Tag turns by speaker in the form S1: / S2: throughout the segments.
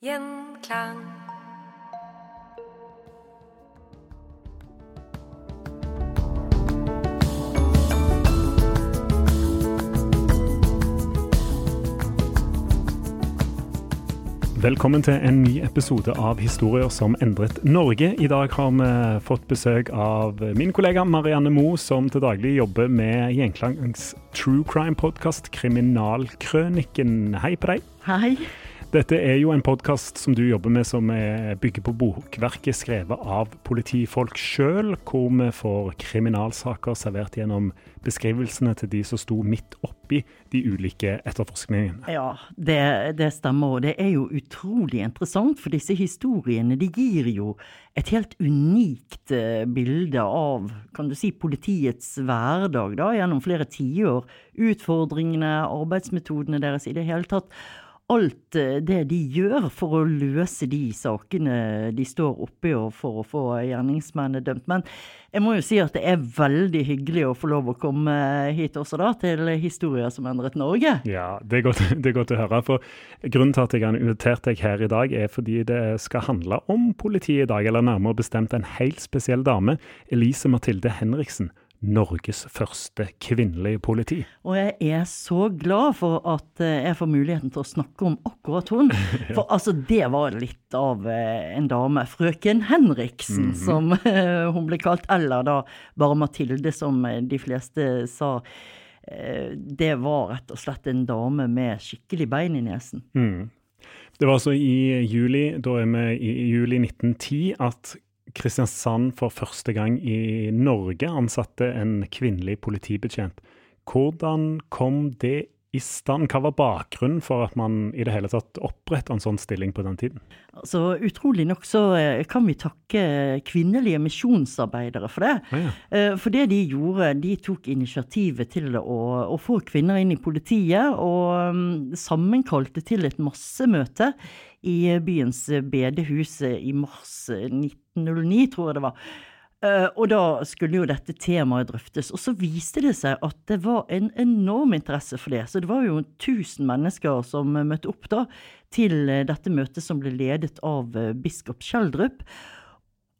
S1: Gjenklang.
S2: Velkommen til en ny episode av Historier som endret Norge. I dag har vi fått besøk av min kollega Marianne Moe, som til daglig jobber med Gjenklangs true crime-podkast Kriminalkrøniken. Hei på deg.
S3: Hei.
S2: Dette er jo en podkast som du jobber med som er- bygger på bokverket skrevet av politifolk sjøl, hvor vi får kriminalsaker servert gjennom beskrivelsene til de som sto midt oppi de ulike etterforskningene.
S3: Ja, det, det stemmer. Og det er jo utrolig interessant, for disse historiene de gir jo et helt unikt eh, bilde av kan du si, politiets hverdag da, gjennom flere tiår. Utfordringene, arbeidsmetodene deres i det hele tatt. Alt eh, det de gjør for å løse de sakene de står oppi og for å få gjerningsmennene dømt. Men jeg må jo si at det er veldig hyggelig å få lov å komme hit også, da, til Historier som endret Norge.
S2: Ja, det er, godt, det er godt å høre. for Grunnen til at jeg har invitert deg her i dag, er fordi det skal handle om politiet i dag, eller nærmere bestemt en helt spesiell dame, Elise Mathilde Henriksen. Norges første kvinnelige politi.
S3: Og jeg er så glad for at eh, jeg får muligheten til å snakke om akkurat hun. For altså, det var litt av eh, en dame. Frøken Henriksen, som eh, hun ble kalt. Eller da bare Mathilde, som de fleste sa. Det var rett og slett en dame med skikkelig bein i nesen.
S2: Det var altså i juli, da er vi i juli 1910, at Kristiansand for første gang i Norge ansatte en kvinnelig politibetjent. Hvordan kom det i stand? Hva var bakgrunnen for at man i det hele tatt opprettet en sånn stilling på den tiden?
S3: Altså, utrolig nok så eh, kan vi takke kvinnelige misjonsarbeidere for det.
S2: Ah, ja.
S3: Eh, For det de gjorde, de tok initiativet til å, å få kvinner inn i politiet, og mm, sammenkalte til et massemøte i byens bedehus eh, i mars eh, 1909, tror jeg det var. Eh, Og da skulle jo dette temaet drøftes. Og så viste det seg at det var en enorm interesse for det. Så det var jo 1000 mennesker som møtte opp da til eh, dette møtet som ble ledet av eh, biskop Kjeldrup.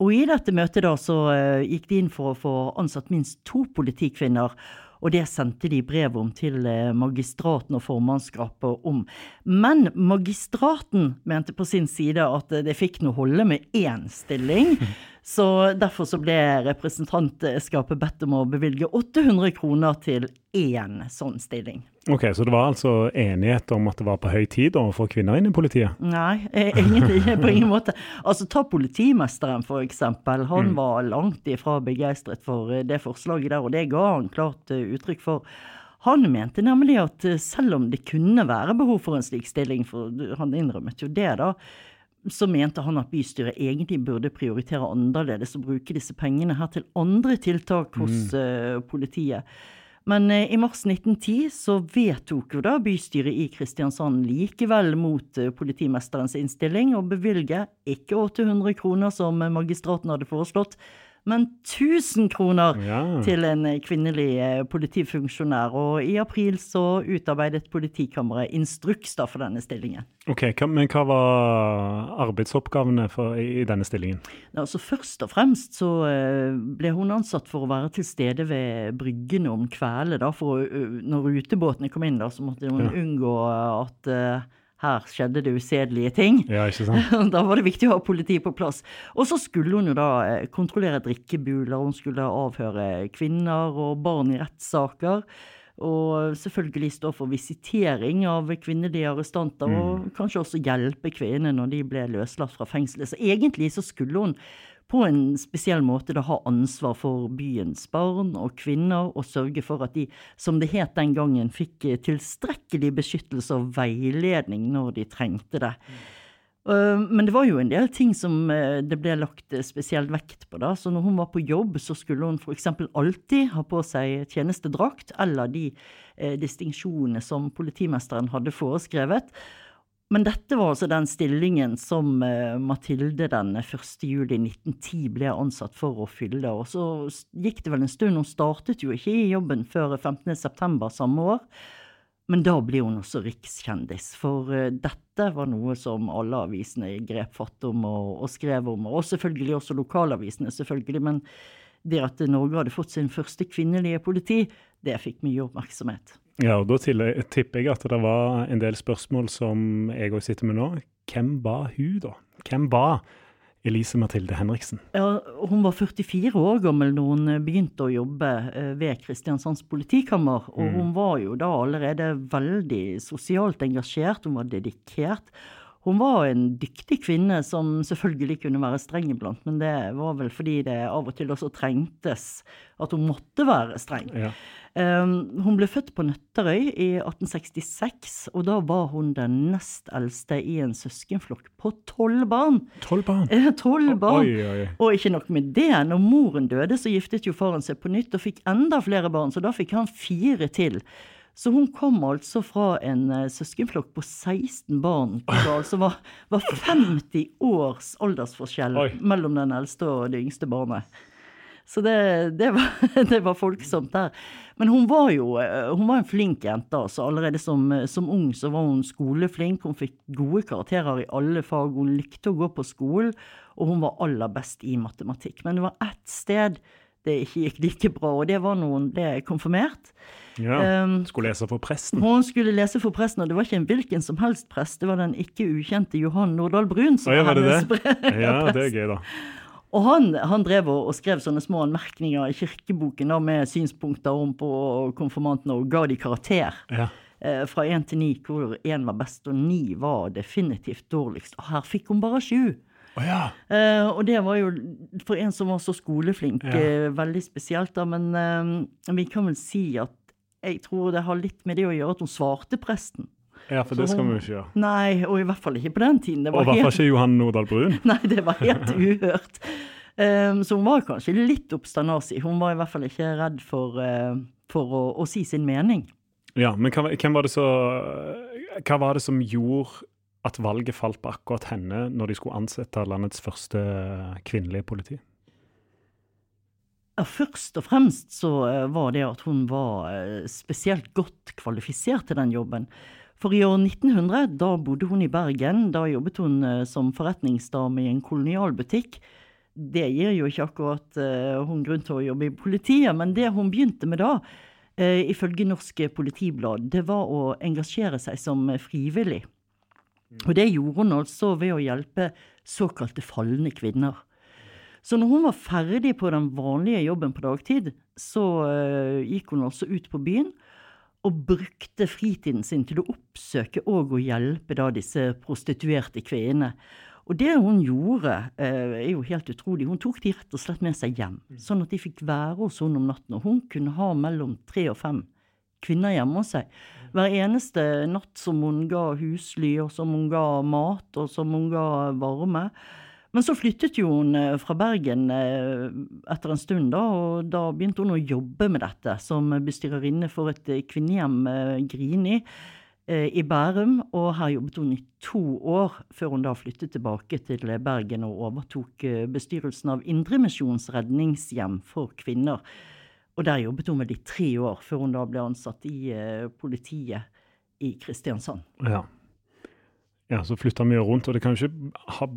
S3: Og i dette møtet da så gikk de inn for å få ansatt minst to politikvinner. Og det sendte de brev om til eh, magistraten og formannskapet om. Men magistraten mente på sin side at eh, det fikk nå holde med én stilling. Så derfor så ble representantskapet bedt om å bevilge 800 kroner til én sånn stilling.
S2: Ok, Så det var altså enighet om at det var på høy tid å få kvinner inn i politiet?
S3: Nei, eh, egentlig på ingen måte. Altså, ta politimesteren, for eksempel. Han var langt ifra begeistret for eh, det forslaget der, og det ga han klart eh, uttrykk for. Han mente nemlig at eh, selv om det kunne være behov for en slik stilling, for han innrømmet jo det, da, så mente han at bystyret egentlig burde prioritere annerledes og bruke disse pengene her til andre tiltak hos eh, politiet. Men eh, i mars 1910 så vedtok jo da bystyret i Kristiansand likevel mot eh, politimesterens innstilling å bevilge ikke 800 kroner som magistraten hadde foreslått, men 1000 kroner
S2: Ja.
S3: til en kvinnelig eh, politifunksjonær. Og i april så utarbeidet politikammeret instruks da for denne stillingen.
S2: Ok, Men hva var arbeidsoppgavene for, i, denne stillingen?
S3: Altså Først og fremst så eh, ble hun ansatt for å være til stede ved bryggene om kvelden. da, for Når rutebåtene kom inn, da, så måtte hun
S2: Ja.
S3: unngå at eh, her skjedde det usedelige ting.
S2: Ja, ikke sant?
S3: Da var det viktig å ha politi på plass. Og så skulle hun jo da eh, kontrollere drikkebuler, hun skulle avhøre kvinner og barn i rettssaker. Og selvfølgelig stå for visitering av kvinnelige arrestanter, og kanskje også hjelpe kvinnene når de ble løslatt fra fengselet. Så egentlig så skulle hun på en spesiell måte da ha ansvar for byens barn og kvinner, og sørge for at de, som det het den gangen, fikk eh, tilstrekkelig beskyttelse og veiledning når de trengte det. Uh, Men det var jo en del ting som eh, det ble lagt eh, spesielt vekt på. da, så Når hun var på jobb, så skulle hun f.eks. alltid ha på seg tjenestedrakt eller de eh, distinksjonene som politimesteren hadde foreskrevet. Men dette var altså den stillingen som eh, Mathilde den 1. juli 1910 ble ansatt for å fylle. Og så gikk det vel en stund, hun startet jo ikke i jobben før 15. september samme år. Men da ble hun også rikskjendis, for eh, dette var noe som alle avisene grep fatt om og, og skrev om, og selvfølgelig også lokalavisene, selvfølgelig. Men det at Norge hadde fått sin første kvinnelige politi, det fikk mye oppmerksomhet.
S2: Ja, og Da tipper jeg at det var en del spørsmål som jeg òg sitter med nå. Hvem var hun, da? Hvem var Elise Mathilde Henriksen?
S3: Ja, hun var 44 år gammel når hun begynte å jobbe eh, ved Kristiansands politikammer. Og hun var jo da allerede veldig sosialt engasjert, hun var dedikert. Hun var en dyktig kvinne som selvfølgelig kunne være streng iblant, men det var vel fordi det av og til også trengtes at hun måtte være streng.
S2: Ja.
S3: Um, hun ble født på Nøtterøy i 1866, og da var hun den nest eldste i en søskenflokk på tolv barn.
S2: Tolv barn.
S3: Eh, Tolv barn!
S2: Oi, oi.
S3: Og ikke nok med det, når moren døde, så giftet jo faren seg på nytt og fikk enda flere barn, så da fikk han fire til. Så hun kom altså fra en eh, søskenflokk på 16 barn. Altså var, var 50 års aldersforskjell
S2: Oi.
S3: mellom den eldste og det yngste barnet. Så det, det, var, det var folksomt der. Men hun var jo eh, hun var en flink jente. altså. Allerede som, som ung så var hun skoleflink. Hun fikk gode karakterer i alle fag. Hun likte å gå på skolen, og hun var aller best i matematikk. Men det var ett sted det ikke gikk like bra, og det var når hun ble konfirmert.
S2: Ja.
S3: Um,
S2: Skulle lese for presten.
S3: Hun skulle lese for presten, og det var ikke en hvilken som helst prest, det var den ikke ukjente Johan Nordahl Brun som
S2: var
S3: hennes
S2: det? Ja, det er gøy, da.
S3: Og han, han drev og, og skrev sånne små anmerkninger i kirkeboken da, med synspunkter om på konfirmantene, og ga de karakter.
S2: Ja.
S3: Eh, fra én til ni, hvor én var best og ni var definitivt dårligst. Og her fikk hun bare sju.
S2: Oh, ja.
S3: Eh, og det var jo for en som var så skoleflink,
S2: Ja.
S3: eh, veldig spesielt, da. Men eh, vi kan vel si at jeg tror det har litt med det å gjøre at hun svarte presten.
S2: ja, for
S3: Så
S2: det skal
S3: hun-
S2: vi jo ikke gjøre.
S3: Nei, og i hvert fall ikke på den tiden. Det
S2: Og i hvert fall ikke Johan Nordahl Brun.
S3: nei, det var helt uhørt. Um, så hun var kanskje litt oppstandasig. Hun var i hvert fall ikke redd for, uh, for å, å si sin mening.
S2: Ja, men hva, var det så Hva var det som gjorde at valget falt på akkurat henne når de skulle ansette landets første kvinnelige politi?
S3: Ja, først og fremst så eh, var det at hun var eh, spesielt godt kvalifisert til den jobben. For i år 1900, da bodde hun i Bergen. Da jobbet hun eh, som forretningsdame i en kolonialbutikk. Det gir jo ikke akkurat hun grunn til å jobbe i politiet, men det hun begynte med da, ifølge Norsk Politiblad, det var å engasjere seg som frivillig. Og det gjorde hun altså ved å hjelpe såkalte falne kvinner. Så når hun var ferdig på den vanlige jobben på dagtid, så uh, gikk hun også ut på byen og brukte fritiden sin til å oppsøke og å hjelpe da disse prostituerte kvinnene. Og det hun gjorde, uh, er jo helt utrolig. Hun tok de rett og slett med seg hjem, sånn at de fikk være hos henne om natten. Og hun kunne ha mellom tre og fem kvinner hjemme hos seg. Hver eneste natt som hun ga husly, og som hun ga mat, og som hun ga varme. Men så flyttet jo hun eh, fra Bergen eh, etter en stund, da, og da begynte hun å jobbe med dette som bestyrerinne for et eh, kvinnehjem, Grini, i Bærum. Og her jobbet hun i to år, før hun da flyttet tilbake til Bergen og overtok bestyrelsen av Indremisjons redningshjem for kvinner. Og der jobbet hun vel i tre år, før hun da ble ansatt i politiet i Kristiansand.
S2: Ja. ja så flytta mye rundt, og det kan jo ikke ha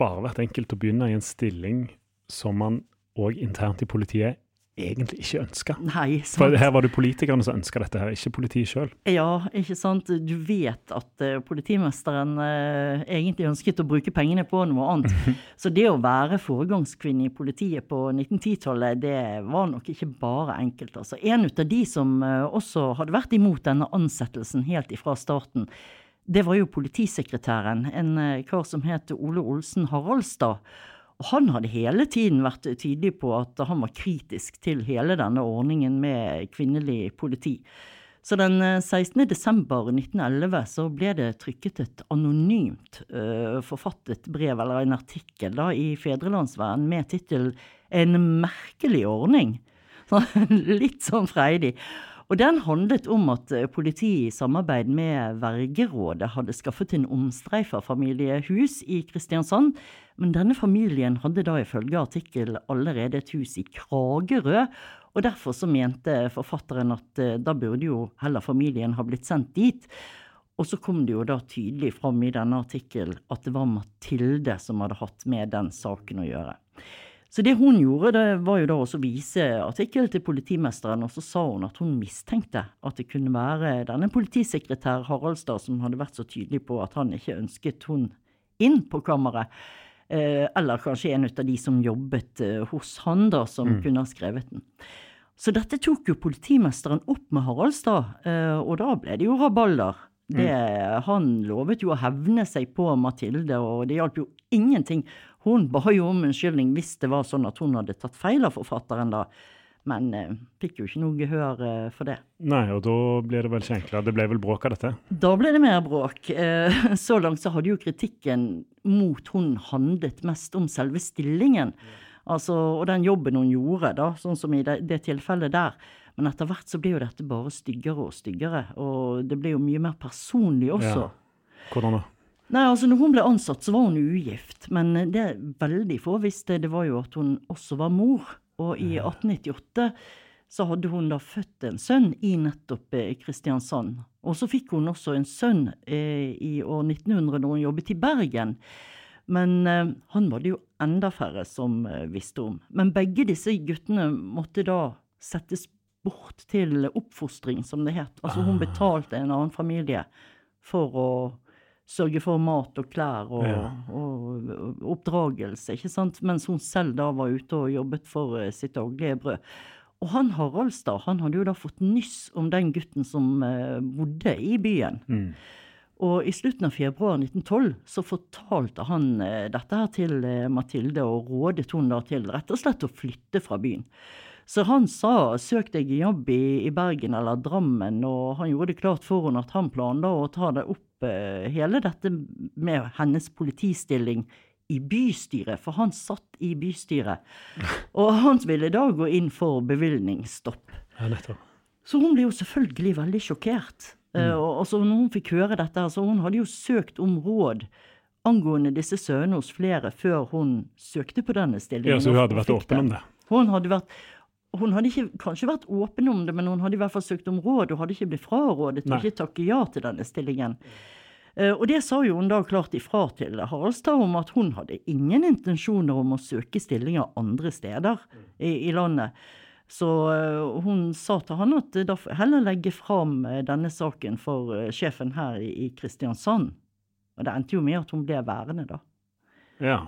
S2: bare vært enkelt å begynne i en stilling som man òg internt i politiet egentlig ikke ønska. For her var det politikerne som ønska dette, her, ikke politiet sjøl.
S3: Ja, ikke sant. Du vet at uh, politimesteren uh, egentlig ønsket å bruke pengene på noe annet. Så det å være foregangskvinne i politiet på 1910-tallet, det var nok ikke bare enkelt. Altså, en av de som uh, også hadde vært imot denne ansettelsen helt ifra starten, det var jo politisekretæren, en eh, kar som het Ole Olsen Haraldstad. Og han hadde hele tiden vært tydelig på at han var kritisk til hele denne ordningen med kvinnelig politi. Så den 16. Eh, desember 1911 så ble det trykket et anonymt uh, forfattet brev, eller en artikkel, da, i Fedrelandsvennen med tittel 'En merkelig ordning'. Litt sånn freidig. Og den handlet om at eh, politiet i samarbeid med Vergerådet hadde skaffet en omstreifa familiehus i Kristiansand, men denne familien hadde da ifølge artikkel allerede et hus i Kragerø, og derfor så mente forfatteren at eh, da burde jo heller familien ha blitt sendt dit. Og så kom det jo da tydelig fram i denne artikkel at det var Mathilde som hadde hatt med den saken å gjøre. Så det hun gjorde, det var jo da også vise artikkel til politimesteren, og så sa hun at hun mistenkte at det kunne være denne politisekretær Haraldstad som hadde vært så tydelig på at han ikke ønsket hun inn på kammeret. Eh, eller kanskje en av de som jobbet eh, hos han, da, som mm. kunne ha skrevet den. Så dette tok jo politimesteren opp med Haraldstad, eh, og da ble det jo rabalder. Det, mm. Han lovet jo å hevne seg på Mathilde, og det hjalp jo ingenting hun ba jo om unnskyldning hvis det var sånn at hun hadde tatt feil av forfatteren, da. Men eh, fikk jo ikke noe gehør eh, for det.
S2: Nei, og da ble det vel ikke enklere. Det ble vel bråk av dette?
S3: Da ble det mer bråk. Eh, så langt så hadde jo kritikken mot hun handlet mest om selve stillingen. Altså, og den jobben hun gjorde, da, sånn som i det, det tilfellet der. Men etter hvert så ble jo dette bare styggere og styggere. Og det ble jo mye mer personlig også.
S2: Ja. Hvordan da?
S3: Nei, altså når hun ble ansatt, så var hun ugift. Men det veldig få visste, det var jo at hun også var mor. Og i 1898 så hadde hun da født en sønn i nettopp eh, Kristiansand. Og så fikk hun også en sønn eh, i år 1900 når hun jobbet i Bergen. Men eh, han var det jo enda færre som eh, visste om. Men begge disse guttene måtte da settes bort til oppfostring, som det het. Altså hun ah. betalte en annen familie for å sørge for mat og klær og, ja. og, og, oppdragelse, ikke sant, mens hun selv da var ute og jobbet for uh, sitt daglige brød. Og han Haraldstad han hadde jo da fått nyss om den gutten som uh, bodde i byen. Mm. Og i slutten av februar 1912 så fortalte han uh, dette her til Mathilde, og rådet hun da til rett og slett å flytte fra byen. Så han sa søk deg jobb i, i, Bergen eller Drammen, og han gjorde det klart for henne at han planla å ta det opp eh, hele dette med hennes politistilling i bystyret, for han satt i bystyret. Og han ville da gå inn for bevilgningsstopp.
S2: Ja.
S3: Så hun ble jo selvfølgelig veldig sjokkert. Eh, mm. og, og så når hun fikk høre dette, så hun hadde jo søkt om råd angående disse sønnene hos flere før hun søkte på denne stillingen.
S2: Ja, Så hun hadde vært åpen om det?
S3: Hun hadde vært, hun hadde ikke kanskje vært åpen om det, men hun hadde i hvert fall søkt om råd og hadde ikke blitt frarådet å ikke takke ja til denne stillingen. Uh, og det sa jo hun da klart ifra til Haraldstad om at hun hadde ingen intensjoner om å søke stillinger andre steder i, i landet. Så uh, hun sa til han at da heller legge fram denne saken for sjefen her i, i, Kristiansand. Og det endte jo med at hun ble værende, da.
S2: Ja.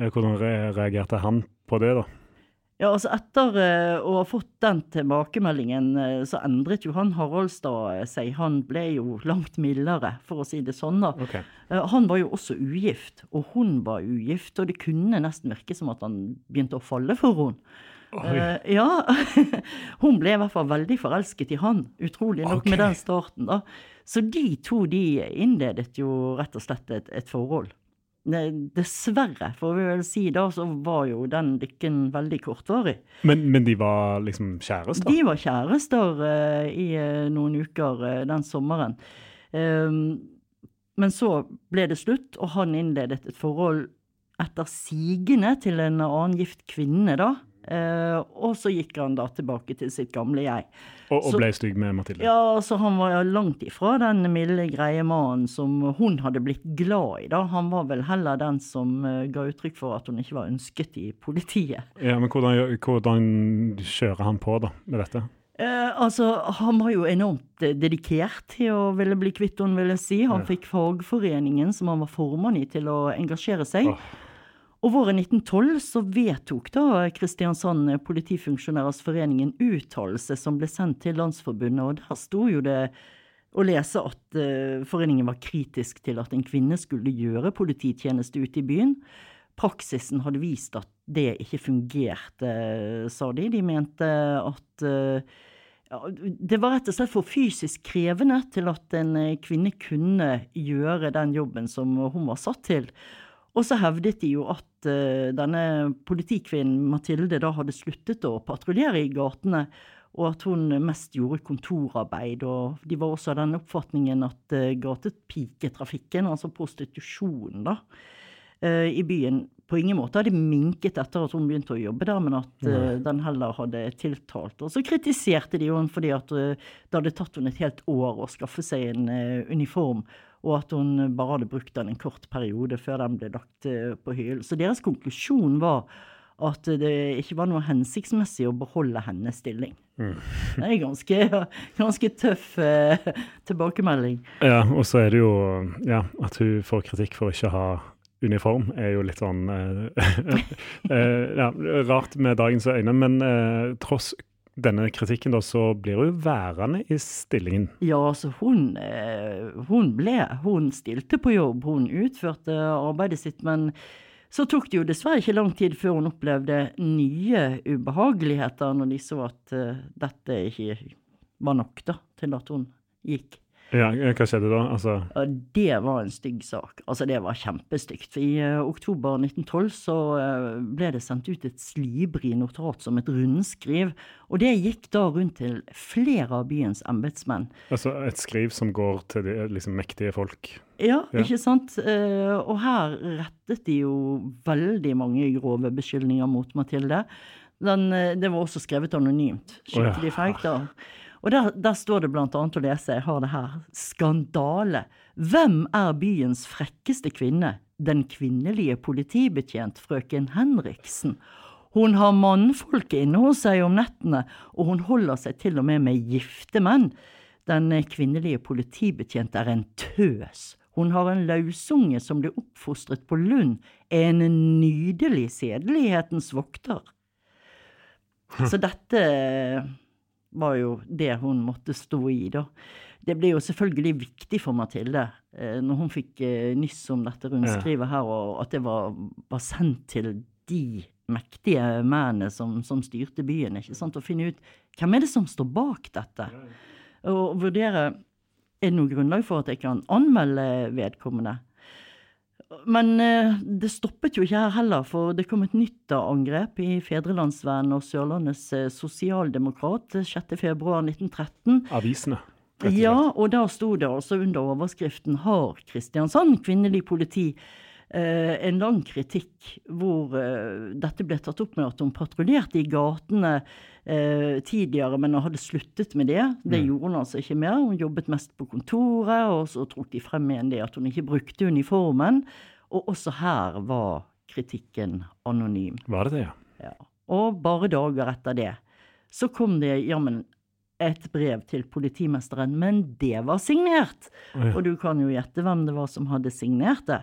S2: Hvordan reagerte han på det, da?
S3: Ja, altså Etter uh, å ha fått den tilbakemeldingen, uh, så endret jo han Haraldstad eh, seg. Han ble jo langt mildere, for å si det sånn. da.
S2: Okay.
S3: Uh, han var jo også ugift, og hun var ugift. Og det kunne nesten virke som at han begynte å falle for henne. ja, hun ble i hvert fall veldig forelsket i han, utrolig nok okay. med den starten. da. Så de to de innledet jo rett og slett et, et forhold. Dessverre, får vi vel si da, så var jo den lykken veldig kortvarig.
S2: Men, men de var liksom kjærester?
S3: De var kjærester uh, i uh, noen uker uh, den sommeren. Um, men så ble det slutt, og han innledet et forhold etter sigende til en annen gift kvinne, da. Uh, og så gikk han da tilbake til sitt gamle jeg.
S2: Og, og ble stygg med Mathilde?
S3: Ja, så han var langt ifra den milde, greie mannen som hun hadde blitt glad i, da. Han var vel heller den som uh, ga uttrykk for at hun ikke var ønsket i politiet.
S2: Ja, Men hvordan, hvordan kjører han på, da, med dette?
S3: Uh, altså, Han var jo enormt dedikert til å ville bli kvitt henne, vil jeg si. Han ja. fikk fagforeningen som han var formann i, til å engasjere seg. Oh. Og våren 1912 så vedtok da Kristiansand Politifunksjonærers Forening en uttalelse som ble sendt til Landsforbundet, og der sto jo det å lese at uh, foreningen var kritisk til at en kvinne skulle gjøre polititjeneste ute i byen. Praksisen hadde vist at det ikke fungerte, sa de. De mente at uh, ja, det var rett og slett for fysisk krevende til at en kvinne kunne gjøre den jobben som hun var satt til. Og så hevdet de jo at uh, denne politikvinnen Mathilde da hadde sluttet å patruljere i gatene, og at hun mest gjorde kontorarbeid. Og de var også av den oppfatningen at uh, gatepiketrafikken, altså prostitusjonen, da, uh, i byen på ingen måte hadde minket etter at hun begynte å jobbe der, men at uh, den heller hadde tiltalt. Og så kritiserte de henne fordi at uh, det hadde tatt henne et helt år å skaffe seg en uh, uniform og at hun bare hadde brukt den en kort periode før den ble lagt eh, på hyllen. Så deres konklusjon var at det ikke var noe hensiktsmessig å beholde hennes stilling. Mm. Det er ganske, ganske tøff eh, tilbakemelding.
S2: Ja, og så er det jo ja, at hun får kritikk for ikke å ha uniform, er jo litt sånn eh, eh, ja, rart med dagens øyne. Men eh, tross denne kritikken, da, så blir hun værende i stillingen.
S3: Ja, altså hun, eh, hun ble Hun stilte på jobb, hun utførte arbeidet sitt. Men så tok det jo dessverre ikke lang tid før hun opplevde nye ubehageligheter, når de så at uh, dette ikke var nok da, til at hun gikk.
S2: Ja, Hva skjedde da? Altså...
S3: Det var en stygg sak. Altså, det var kjempestygt. I uh, oktober 1912 så uh, ble det sendt ut et slibrig notat som et rundskriv. Og det gikk da rundt til flere av byens embetsmenn.
S2: Altså et skriv som går til de liksom, mektige folk?
S3: Ja, ja. ikke sant. Uh, og her rettet de jo veldig mange grove beskyldninger mot Mathilde. Den, det var også skrevet anonymt. Skikkelig feigt, da. Og der, der, står det blant annet å lese, jeg har det her, skandale. Hvem er byens frekkeste kvinne? Den kvinnelige politibetjent frøken Henriksen. Hun har mannfolk inne hos seg om nettene, og hun holder seg til og med med gifte menn. Den kvinnelige politibetjent er en tøs. Hun har en lausunge som ble oppfostret på Lund, en nydelig sedelighetens vokter. Så dette var jo det hun måtte stå i, da. Det ble jo selvfølgelig viktig for Mathilde eh, når hun fikk eh, nyss om dette rundskrivet her, og at det var, var sendt til de mektige mennene som, som, styrte byen, ikke sant, å finne ut hvem er det som står bak dette, og vurdere er det noe grunnlag for at jeg kan anmelde vedkommende. Men eh, det stoppet jo ikke her heller, for det kom et nytt angrep i Fedrelandsvennen og Sørlandets eh, Sosialdemokrat 6.2.1913.
S2: Avisene.
S3: Ja, og da sto det altså under overskriften 'Har Kristiansand kvinnelig politi?' Eh, en lang kritikk hvor eh, dette ble tatt opp med at hun patruljerte i gatene eh, tidligere, men hun hadde sluttet med det. Det mm. gjorde hun altså ikke mer. Hun jobbet mest på kontoret, og så trodde de frem igjen det at hun ikke brukte uniformen. Og også her var kritikken anonym.
S2: Var det det, ja?
S3: ja. Og bare dager etter det så kom det jammen et brev til politimesteren, men det var signert! Og du kan jo gjette hvem det var som hadde signert det.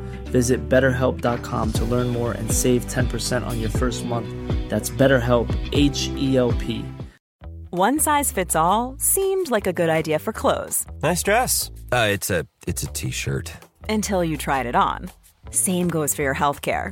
S1: Visit betterhelp.com to learn more and save 10% on your first month. That's BetterHelp, H E L P.
S4: One size fits all seemed like a good idea for clothes
S5: Nice dress. Uh, it's a it's a t-shirt.
S4: until you tried it on. Same goes for your healthcare.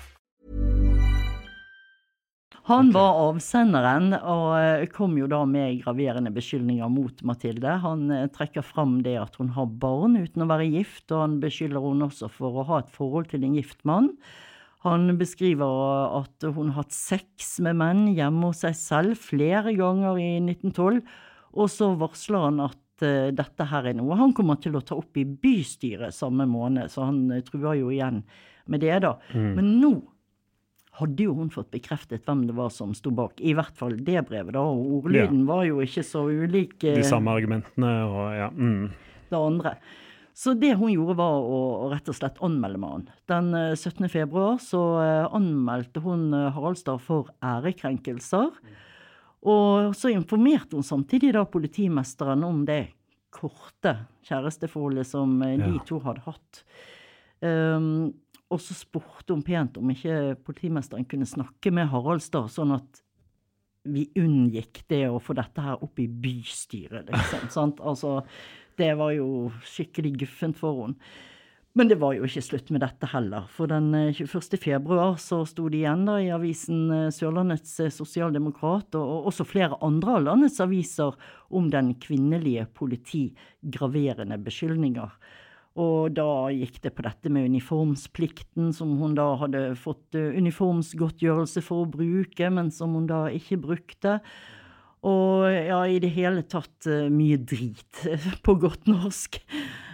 S3: Han var avsenderen, og eh, kom jo da med graverende beskyldninger mot Mathilde. Han eh, trekker fram det at hun har barn uten å være gift, og han beskylder hun også for å ha et forhold til en gift mann. Han beskriver at hun har hatt sex med menn hjemme hos seg selv flere ganger i 1912, og så varsler han at eh, dette her er noe han kommer til å ta opp i bystyret samme måned, så han truer jo igjen med det, da. Men nå hadde jo hun fått bekreftet hvem det var som sto bak, i hvert fall det brevet, da, og ordlyden var jo ikke så ulik
S2: De
S3: eh,
S2: samme argumentene og ja. Mm.
S3: det andre. Så det hun gjorde var å, å rett og slett anmelde mannen. Den eh, 17. februar så eh, anmeldte hun eh, Haraldstad for ærekrenkelser. Og så informerte hun samtidig da politimesteren om det korte kjæresteforholdet som eh, de
S2: Ja.
S3: to hadde hatt. Um, og så spurte hun pent om ikke politimesteren kunne snakke med Haraldstad, sånn at vi unngikk det å få dette her opp i bystyret, liksom. sant? Altså, det var jo skikkelig guffent for henne. Men det var jo ikke slutt med dette heller. For den eh, 21. februar så sto det igjen da i avisen eh, Sørlandets eh, Sosialdemokrat, og også flere andre av landets aviser, om den kvinnelige politi graverende beskyldninger. Og da gikk det på dette med uniformsplikten, som hun da hadde fått eh, uniformsgodtgjørelse for å bruke, men som hun da ikke brukte. Og ja, i det hele tatt eh, mye drit, på godt norsk.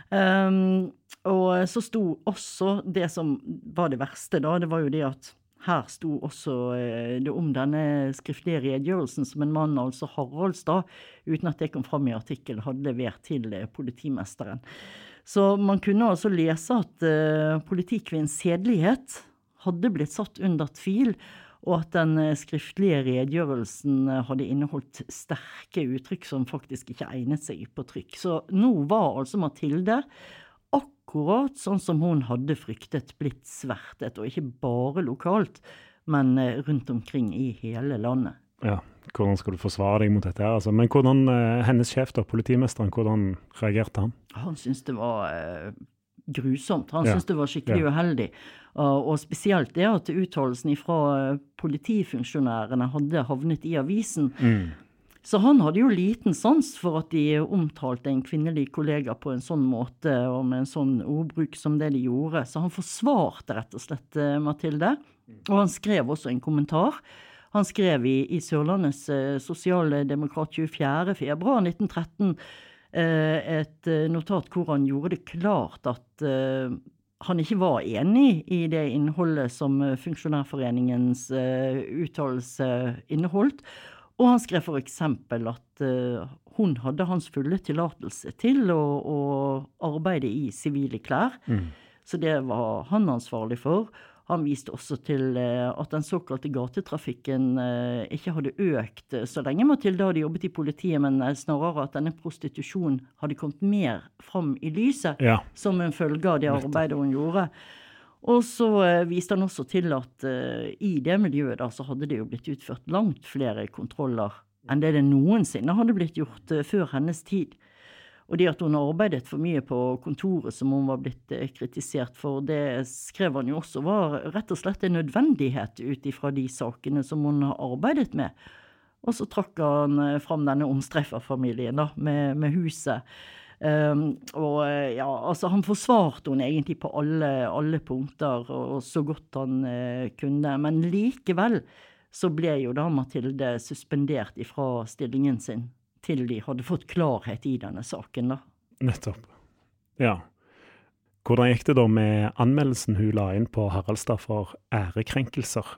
S3: Um, og så sto også det som var det verste, da, det var jo det at her sto også eh, det om denne skriftlige redegjørelsen som en mann, altså Haraldstad, uten at det kom fram i artikkelen, hadde levert til politimesteren. Så man kunne altså lese at uh, politikvinnens sedelighet hadde blitt satt under tvil, og at den eh, skriftlige redegjørelsen eh, hadde inneholdt sterke uttrykk som faktisk ikke egnet seg på trykk. Så nå var altså Mathilde akkurat sånn som hun hadde fryktet blitt svertet, og ikke bare lokalt, men eh, rundt omkring i hele landet.
S2: Ja. Hvordan skal du forsvare deg mot dette? her? Altså, men hvordan eh, hennes sjef, da, politimesteren, hvordan reagerte han?
S3: Han syntes det var eh, grusomt. Han
S2: Ja.
S3: syntes det var skikkelig
S2: Ja.
S3: uheldig. Uh, og spesielt det at uttalelsen fra uh, politifunksjonærene hadde havnet i avisen. Så han hadde jo liten sans for at de omtalte en kvinnelig kollega på en sånn måte og med en sånn ordbruk som det de gjorde. Så han forsvarte rett og slett eh, Mathilde. Og han skrev også en kommentar. Han skrev i, i Sørlandets eh, Sosialdemokrat 24. februar 1913 eh, et eh, notat hvor han gjorde det klart at eh, han ikke var enig i det innholdet som eh, Funksjonærforeningens eh, uttalelse inneholdt. Og han skrev eksempel at eh, hun hadde hans fulle tillatelse til å, å arbeide i sivile klær. Så det var han ansvarlig for. Han viste også til eh, at den såkalte gatetrafikken eh, ikke hadde økt eh, så lenge Mathilde hadde jobbet i politiet, men snarere at denne prostitusjonen hadde kommet mer fram i lyset
S2: Ja.
S3: som en følge av det arbeidet hun gjorde. Og så viste han også til at i det miljøet da, så hadde det jo blitt utført langt flere kontroller enn det det noensinne hadde blitt gjort før hennes tid. Og det at hun har arbeidet for mye på kontoret som hun var blitt eh, kritisert for, det skrev han jo også var rett og slett en nødvendighet ut ifra de sakene som hun har arbeidet med. Og så trakk han eh, fram denne omstreiferfamilien da, med, med huset. Um, og eh, ja, altså han forsvarte hun egentlig på alle, alle punkter, og, så godt han uh, kunne. Men likevel så ble jo da Mathilde suspendert ifra stillingen sin til de hadde fått klarhet i denne saken, da.
S2: Nettopp. Ja. Hvordan gikk det da med anmeldelsen hun la inn på Haraldstad for ærekrenkelser?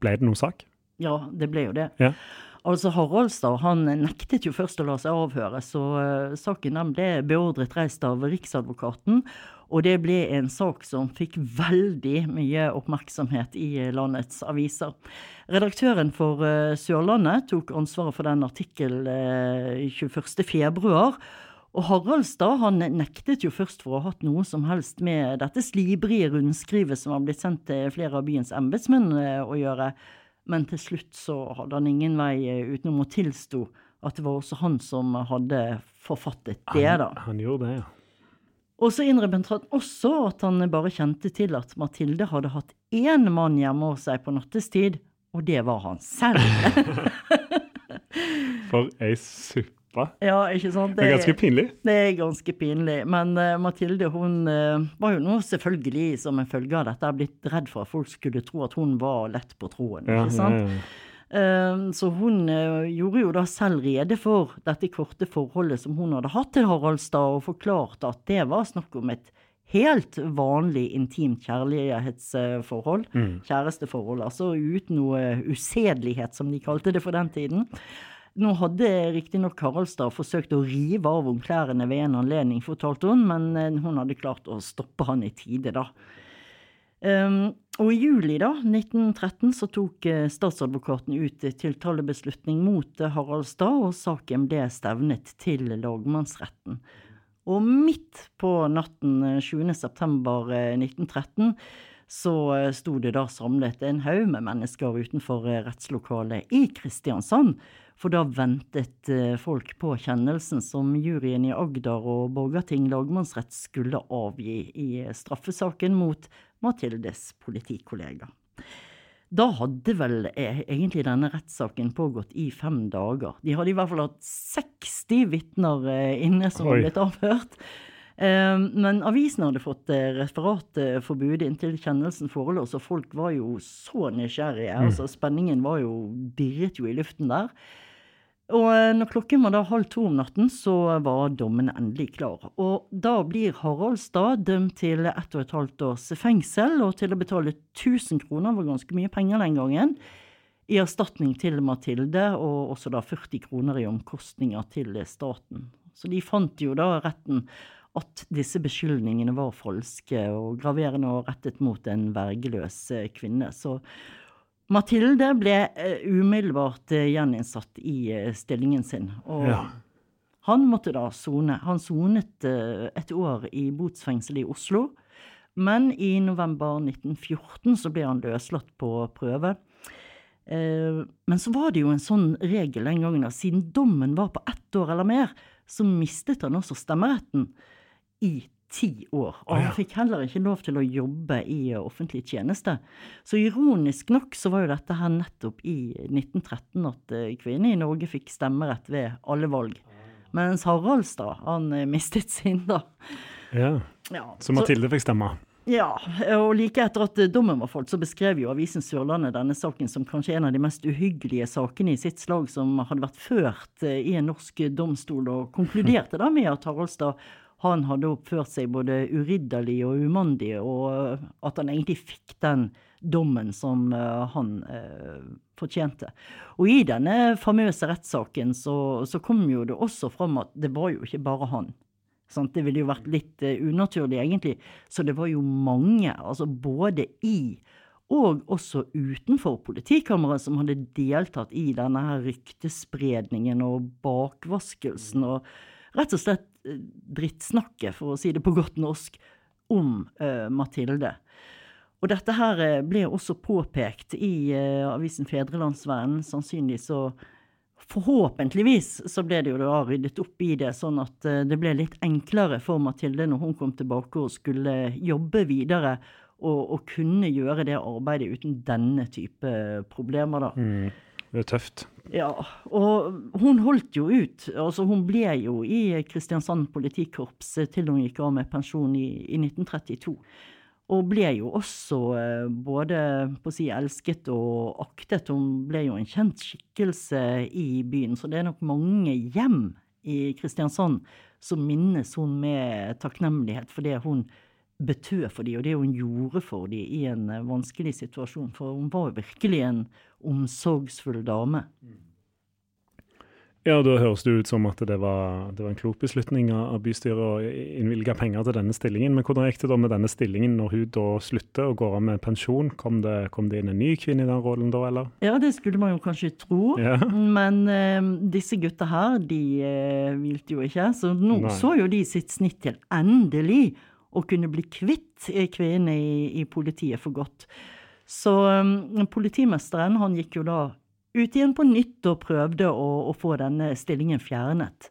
S2: Ble det noen sak?
S3: Ja, det ble jo det.
S2: Ja.
S3: Altså Haraldstad han nektet jo først å la seg avhøre, så uh, saken den ble beordret reist av Riksadvokaten. Og det ble en sak som fikk veldig mye oppmerksomhet i landets aviser. Redaktøren for uh, Sørlandet tok ansvaret for den artikkelen uh, 21.2. Og Haraldstad han nektet jo først for å ha hatt noe som helst med dette slibrige rundskrivet som har blitt sendt til flere av byens embetsmenn å gjøre. Men til slutt så hadde han ingen vei eh, utenom å tilstå at det var også han som hadde forfattet det, da.
S2: Han, han gjorde det, ja.
S3: Og så innrømmet han også at han bare kjente til at Mathilde hadde hatt én mann hjemme hos seg på nattestid, og det var han selv.
S2: For ei suppe pappa.
S3: Ja, ikke sant?
S2: Det, det er ganske pinlig.
S3: Det er ganske pinlig. Men uh, Mathilde hun uh, var jo nå selvfølgelig som en følge av dette blitt redd for at folk skulle tro at hun var lett på troen.
S2: Ja,
S3: ikke sant?
S2: Ja, ja.
S3: Uh, så hun gjorde jo da selv rede for dette korte forholdet som hun hadde hatt til Haraldstad, og forklarte at det var snakk om et helt vanlig intimt kjærlighetsforhold. Mm. Kjæresteforhold, altså uten noe usedelighet, som de kalte det for den tiden. Nå hadde riktignok Haraldstad forsøkt å rive av henne klærne ved en anledning, fortalte hun, men eh, hun hadde klart å stoppe han i tide, da. Um, og i juli da, 1913 så tok uh, statsadvokaten ut tiltalebeslutning mot uh, Haraldstad, og saken ble stevnet til lagmannsretten. Og midt på natten 20. september 1913 så sto det da samlet en haug med mennesker utenfor rettslokalet i Kristiansand for da ventet eh, folk på kjennelsen som juryen i Agder og Borgarting lagmannsrett skulle avgi i straffesaken mot Mathildes politikollega. Da hadde vel eh, egentlig denne rettssaken pågått i fem dager. De hadde i hvert fall hatt 60 vitner eh, inne som Oi. blitt avhørt. Men avisen hadde fått referatforbud inntil kjennelsen forelå, så folk var jo så nysgjerrige. Mm. Altså, spenningen var jo, dirret jo i luften der. Og eh, når klokken var da halv to om natten, så var dommen endelig klar. Og da blir Haraldstad dømt til ett og et halvt års fengsel og til å betale 1000 kroner, var ganske mye penger den gangen, i erstatning til Mathilde, og også da 40 kroner i omkostninger til staten. Så de fant jo da retten at disse beskyldningene var falske og graverende og rettet mot en vergeløs kvinne. Så Mathilde ble uh, umiddelbart uh, gjeninnsatt i uh, stillingen sin. Og ja. han måtte da sone. Han sonet et år i botsfengsel i Oslo. Men i november 1914 så ble han løslatt på prøve. men så var det jo en sånn regel den gangen at siden dommen var på ett år eller mer, så mistet han også stemmeretten i ti år. Og han fikk heller ikke lov til å jobbe i offentlig tjeneste. Så ironisk nok så var jo dette her nettopp i 1913 at eh, kvinner i Norge fikk stemmerett ved alle valg. Mens Haraldstad, han eh, mistet sin, da.
S2: Ja. ja. Så Mathilde fikk stemme?
S3: Ja, og like etter at dommen var falt, så beskrev jo avisen Sørlandet denne saken som kanskje en av de mest uhyggelige sakene i sitt slag som hadde vært ført eh, i en norsk domstol, og konkluderte da med at Haraldstad han hadde oppført seg både uridderlig og umandig, og at han egentlig fikk den dommen som uh, han eh, fortjente. Og i denne famøse rettssaken så, så, kom jo det også fram at det var jo ikke bare han. Sant? Det ville jo vært litt uh, unaturlig, egentlig. Så det var jo mange, altså både i og også utenfor politikammeret, som hadde deltatt i denne her ryktespredningen og bakvaskelsen. og rett og slett eh, drittsnakke, for å si det på godt norsk, om uh, Mathilde. Og dette her eh, ble også påpekt i uh, avisen Fedrelandsvennen. Sannsynlig så Forhåpentligvis så ble det jo da ryddet opp i det, sånn at uh, det ble litt enklere for Mathilde når hun kom tilbake og skulle jobbe videre og, og kunne gjøre det arbeidet uten denne type problemer, da.
S2: Mm. Det er tøft.
S3: Ja, og hun holdt jo ut. Altså, hun ble jo i Kristiansand politikorps til hun gikk av med pensjon i, i 1932. Og ble jo også eh, både på å si elsket og aktet. Hun ble jo en kjent skikkelse i byen, så det er nok mange hjem i Kristiansand som minnes hun med takknemlighet for det hun betød for dem, og det hun gjorde for dem i en eh, vanskelig situasjon. For hun var jo virkelig en omsorgsfull dame.
S2: Ja, da høres det ut som at det var, det var en klok beslutning av bystyret å innvilge penger til denne stillingen. Men hvordan gikk det da med denne stillingen når hun da slutter og går av med pensjon? Kom det, kom det inn en ny kvinne i den rollen da, eller?
S3: Ja, det skulle man jo kanskje tro.
S2: Ja.
S3: Men eh, disse gutta her, de eh, hvilte jo ikke. Så nå
S2: Nei.
S3: så jo de sitt snitt til endelig å kunne bli kvitt eh, kvinnene i, i politiet for godt. Så um, politimesteren han gikk jo da ut igjen på nytt og prøvde å, å få denne stillingen fjernet.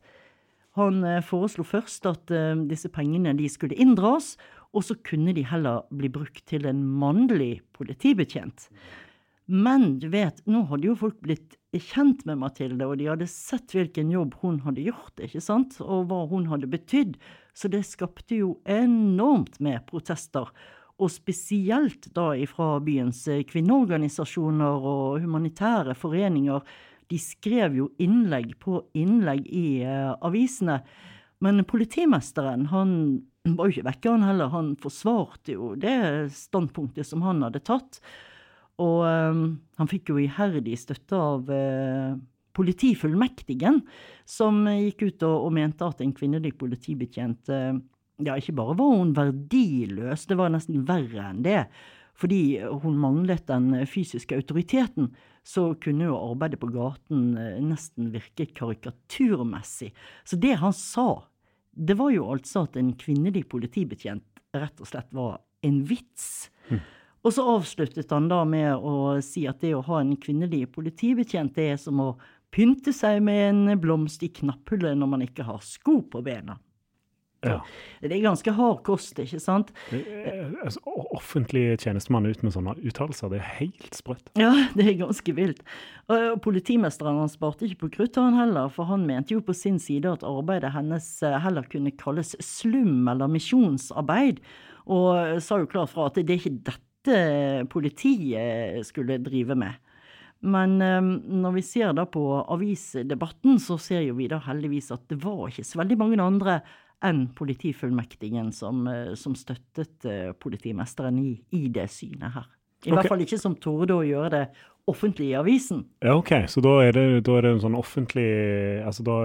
S3: Han uh, foreslo først at uh, disse pengene de skulle inndras, og så kunne de heller bli brukt til en mannlig politibetjent. Men du vet, nå hadde jo folk blitt kjent med Mathilde, og de hadde sett hvilken jobb hun hadde gjort, ikke sant, og hva hun hadde betydd, så det skapte jo enormt med protester. Og spesielt da ifra byens eh, kvinneorganisasjoner og humanitære foreninger. De skrev jo innlegg på innlegg i eh, avisene. Men politimesteren, han var jo ikke vekke, han heller. Han forsvarte jo det standpunktet som han hadde tatt. Og um, han fikk jo iherdig støtte av eh, politifullmektigen, som gikk ut og, og mente at en kvinnelig politibetjent eh, ja, ikke bare var hun verdiløs, det var nesten verre enn det. Fordi hun manglet den fysiske autoriteten, så kunne jo arbeidet på gaten eh, nesten virke karikaturmessig. Så det han sa, det var jo altså at en kvinnelig politibetjent rett og slett var en vits. Og så avsluttet han da med å si at det å ha en kvinnelig politibetjent, det er som å pynte seg med en blomst i knapphullet når man ikke har sko på bena.
S2: Ja.
S3: Det er ganske hard kost, ikke sant?
S2: Eh, altså, offentlig tjenestemann ut med sånne uttalelser, det er helt sprøtt.
S3: Ja, det er ganske vilt. Og politimesteren han sparte ikke på kruttet han heller, for han mente jo på sin side at arbeidet hennes eh, heller kunne kalles slum- eller misjonsarbeid, og sa jo klart fra at det er ikke dette politiet skulle drive med. Men eh, når vi ser da på avisdebatten, så ser jo vi da heldigvis at det var ikke så veldig mange andre enn politifullmektigen som, eh, som støttet eh, politimesteren i, i det synet her. I
S2: okay.
S3: hvert fall ikke som torde å gjøre det offentlig i avisen.
S2: Ja, OK, så da er det, da er det en sånn offentlig Altså da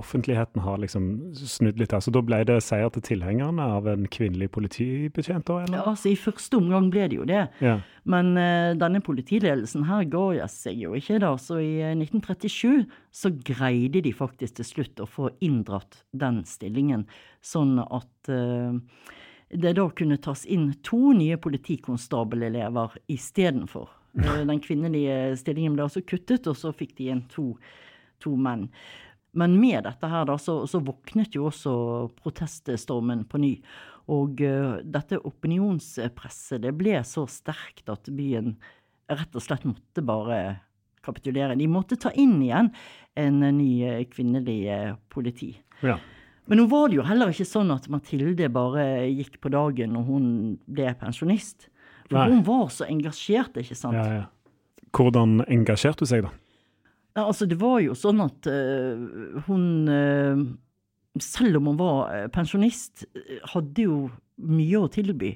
S2: offentligheten har liksom snudd litt her. Så da ble det seier til tilhengerne av en kvinnelig politibetjent, da,
S3: Ja,
S2: eller?
S3: altså I første omgang ble det jo det.
S2: Ja.
S3: Men uh, denne politiledelsen her ga jeg seg jo ikke, da. Så i eh, 1937 så greide de faktisk til slutt å få inndratt den stillingen, sånn at uh, det da kunne tas inn to nye politikonstabelelever istedenfor. Eh, Den kvinnelige stillingen ble også kuttet, og så fikk de igjen to, to menn. Men med dette her da, så, så våknet jo også proteststormen på ny. Og uh, dette opinionspresset det ble så sterkt at byen rett og slett måtte bare kapitulere. De måtte ta inn igjen en ny eh, kvinnelig politi.
S2: ja.
S3: Men nå var det jo heller ikke sånn at Mathilde bare gikk på dagen når hun ble pensjonist. For
S2: Nei.
S3: hun var så engasjert, ikke sant.
S2: Ja, ja. Hvordan engasjerte hun seg, da?
S3: Ja, altså, det var jo sånn at uh, hun uh, Selv om hun var eh, pensjonist, hadde jo mye å tilby.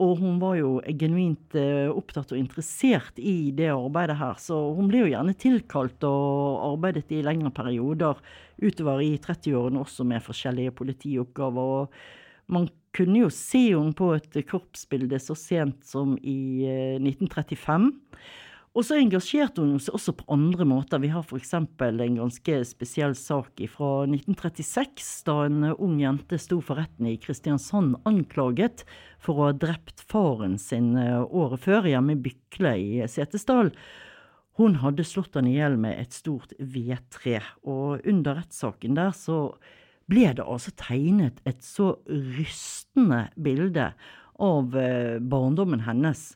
S3: Og hun var jo genuint opptatt og interessert i det arbeidet her. Så hun ble jo gjerne tilkalt og arbeidet i lengre perioder utover i 30-årene også med forskjellige politioppgaver. Og man kunne jo se henne på et korpsbilde så sent som i eh, 1935. Og så engasjerte hun seg også på andre måter. Vi har f.eks. en ganske spesiell sak fra 1936, da en ung jente sto for retten i Kristiansand anklaget for å ha drept faren sin eh, året før hjemme i Bykle i Setesdal. Hun hadde slått han i hjel med et stort vedtre, og under rettssaken der så ble det altså tegnet et så rystende bilde av eh, barndommen hennes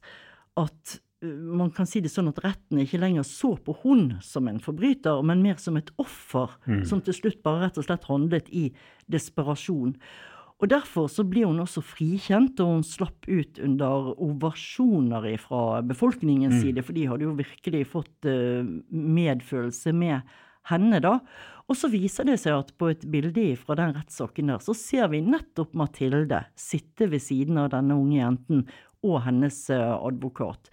S3: at man kan si det sånn at retten ikke lenger så på hun som en forbryter, men mer som et offer, mm. som til slutt bare rett og slett handlet i desperasjon. Og Derfor så ble hun også frikjent, og hun slapp ut under ovasjoner fra befolkningens mm. side, for de hadde jo virkelig fått uh, medfølelse med henne, da. Og så viser det seg at på et bilde fra den rettssaken der, så ser vi nettopp Mathilde sitte ved siden av denne unge jenten og hennes uh, advokat.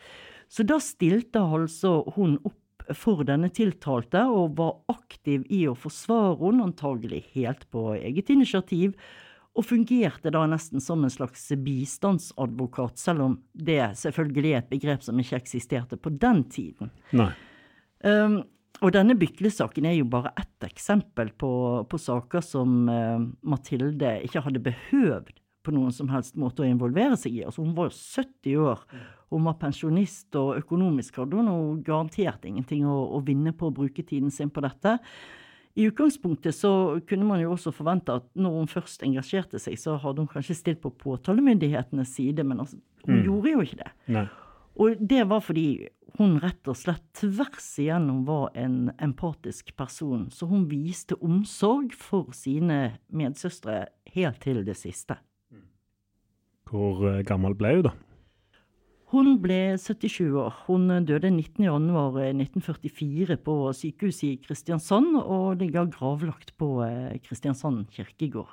S3: Så da stilte altså hun opp for denne tiltalte, og var aktiv i å forsvare henne, antagelig helt på eget initiativ, og fungerte da nesten som en slags bistandsadvokat, selv om det selvfølgelig er et begrep som ikke eksisterte på den tiden. Um, og denne Bykle-saken er jo bare ett eksempel på, på saker som uh, Mathilde ikke hadde behøvd på noen som helst måte å involvere seg i. Altså, hun var jo 70 år, hun var pensjonist, og økonomisk hadde hun garantert ingenting å, å, vinne på å bruke tiden sin på dette. I utgangspunktet så kunne man jo også forvente at når hun først engasjerte seg, så hadde hun kanskje stilt på påtalemyndighetenes side, men altså, hun mm. gjorde jo ikke det.
S2: Nei.
S3: Og det var fordi hun rett og slett tvers igjennom var en empatisk person. Så hun viste omsorg for sine medsøstre helt til det siste.
S2: Hvor eh, gammel ble hun, da?
S3: Hun ble 77 år. Hun døde 19.1.1944 på sykehuset i Kristiansand, og ligger gravlagt på eh, Kristiansand kirkegård.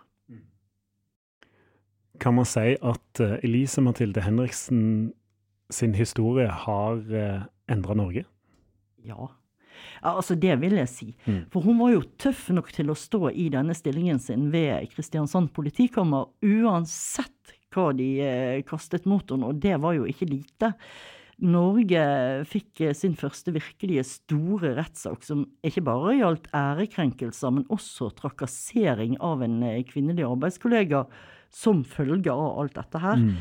S2: Kan man si at eh, Elise Mathilde Henriksen sin historie har endra Norge?
S3: Ja. Altså, det vil jeg si. Mm. For hun var jo tøff nok til å stå i denne stillingen sin ved Kristiansand politikammer, uansett hva de eh, kastet mot henne, og det var jo ikke lite. Norge fikk eh, sin første virkelige store rettssak, som ikke bare gjaldt ærekrenkelser, men også trakassering av en eh, kvinnelig arbeidskollega som følge av alt dette her. Mm.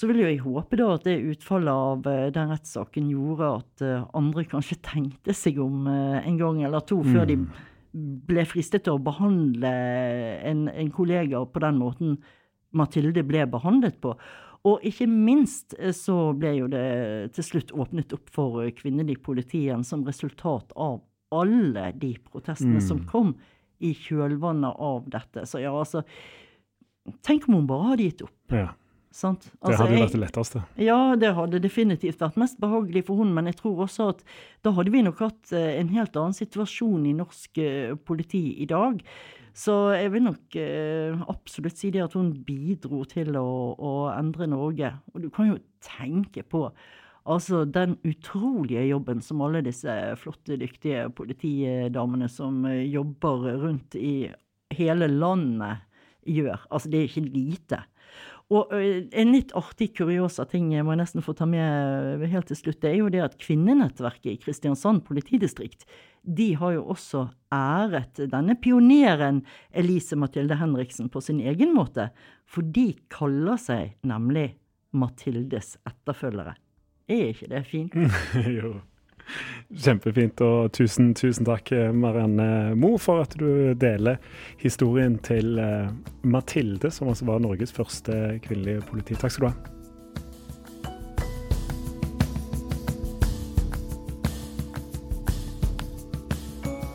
S3: Så vil jo jeg håpe da at det utfallet av den rettssaken gjorde at andre kanskje tenkte seg om en gang eller to før mm. de ble fristet til å behandle en, en kollega på den måten Mathilde ble behandlet på. Og ikke minst eh, så ble jo det til slutt åpnet opp for kvinner kvinnelig politi som resultat av alle de protestene mm. som kom i kjølvannet av dette. Så ja, altså Tenk om hun bare hadde gitt opp.
S2: Ja. Altså, det hadde jo vært det letteste.
S3: Ja, det hadde definitivt vært mest behagelig for hun, men jeg tror også at da hadde vi nok hatt eh, en helt annen situasjon i norsk politi i dag. Så jeg vil nok eh, absolutt si det at hun bidro til å, å, endre Norge. Og du kan jo tenke på altså den utrolige jobben som alle disse flotte, dyktige politidamene som eh, jobber rundt i hele landet, gjør. Altså, det er ikke lite. Og en litt artig, kuriosa ting jeg må nesten få ta med helt til slutt, det er jo det at kvinnenettverket i Kristiansand politidistrikt de har jo også æret denne pioneren Elise Mathilde Henriksen på sin egen måte, for de kaller seg nemlig Mathildes etterfølgere. Er ikke det fint?
S2: jo. Kjempefint. Og tusen, tusen takk, Marianne Mo, for at du deler historien til eh, Mathilde, som altså var Norges første kvinnelige politi. Takk skal du ha.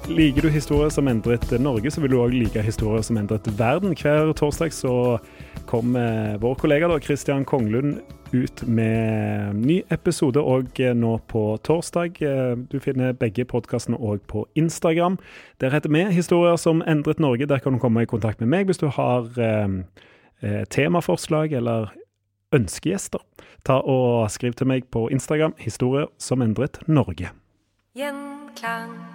S2: Liker du historier som endret Norge, så vil du òg like historier som endret verden. Hver torsdag så kommer vår kollega da, Christian Konglund ut med ny episode òg nå på torsdag. Du finner begge podkastene òg på Instagram. Der heter vi 'Historier som endret Norge'. Der kan du komme i kontakt med meg hvis du har eh, temaforslag eller ønskegjester. Ta og Skriv til meg på Instagram 'Historier som endret Norge'. Gjenklang.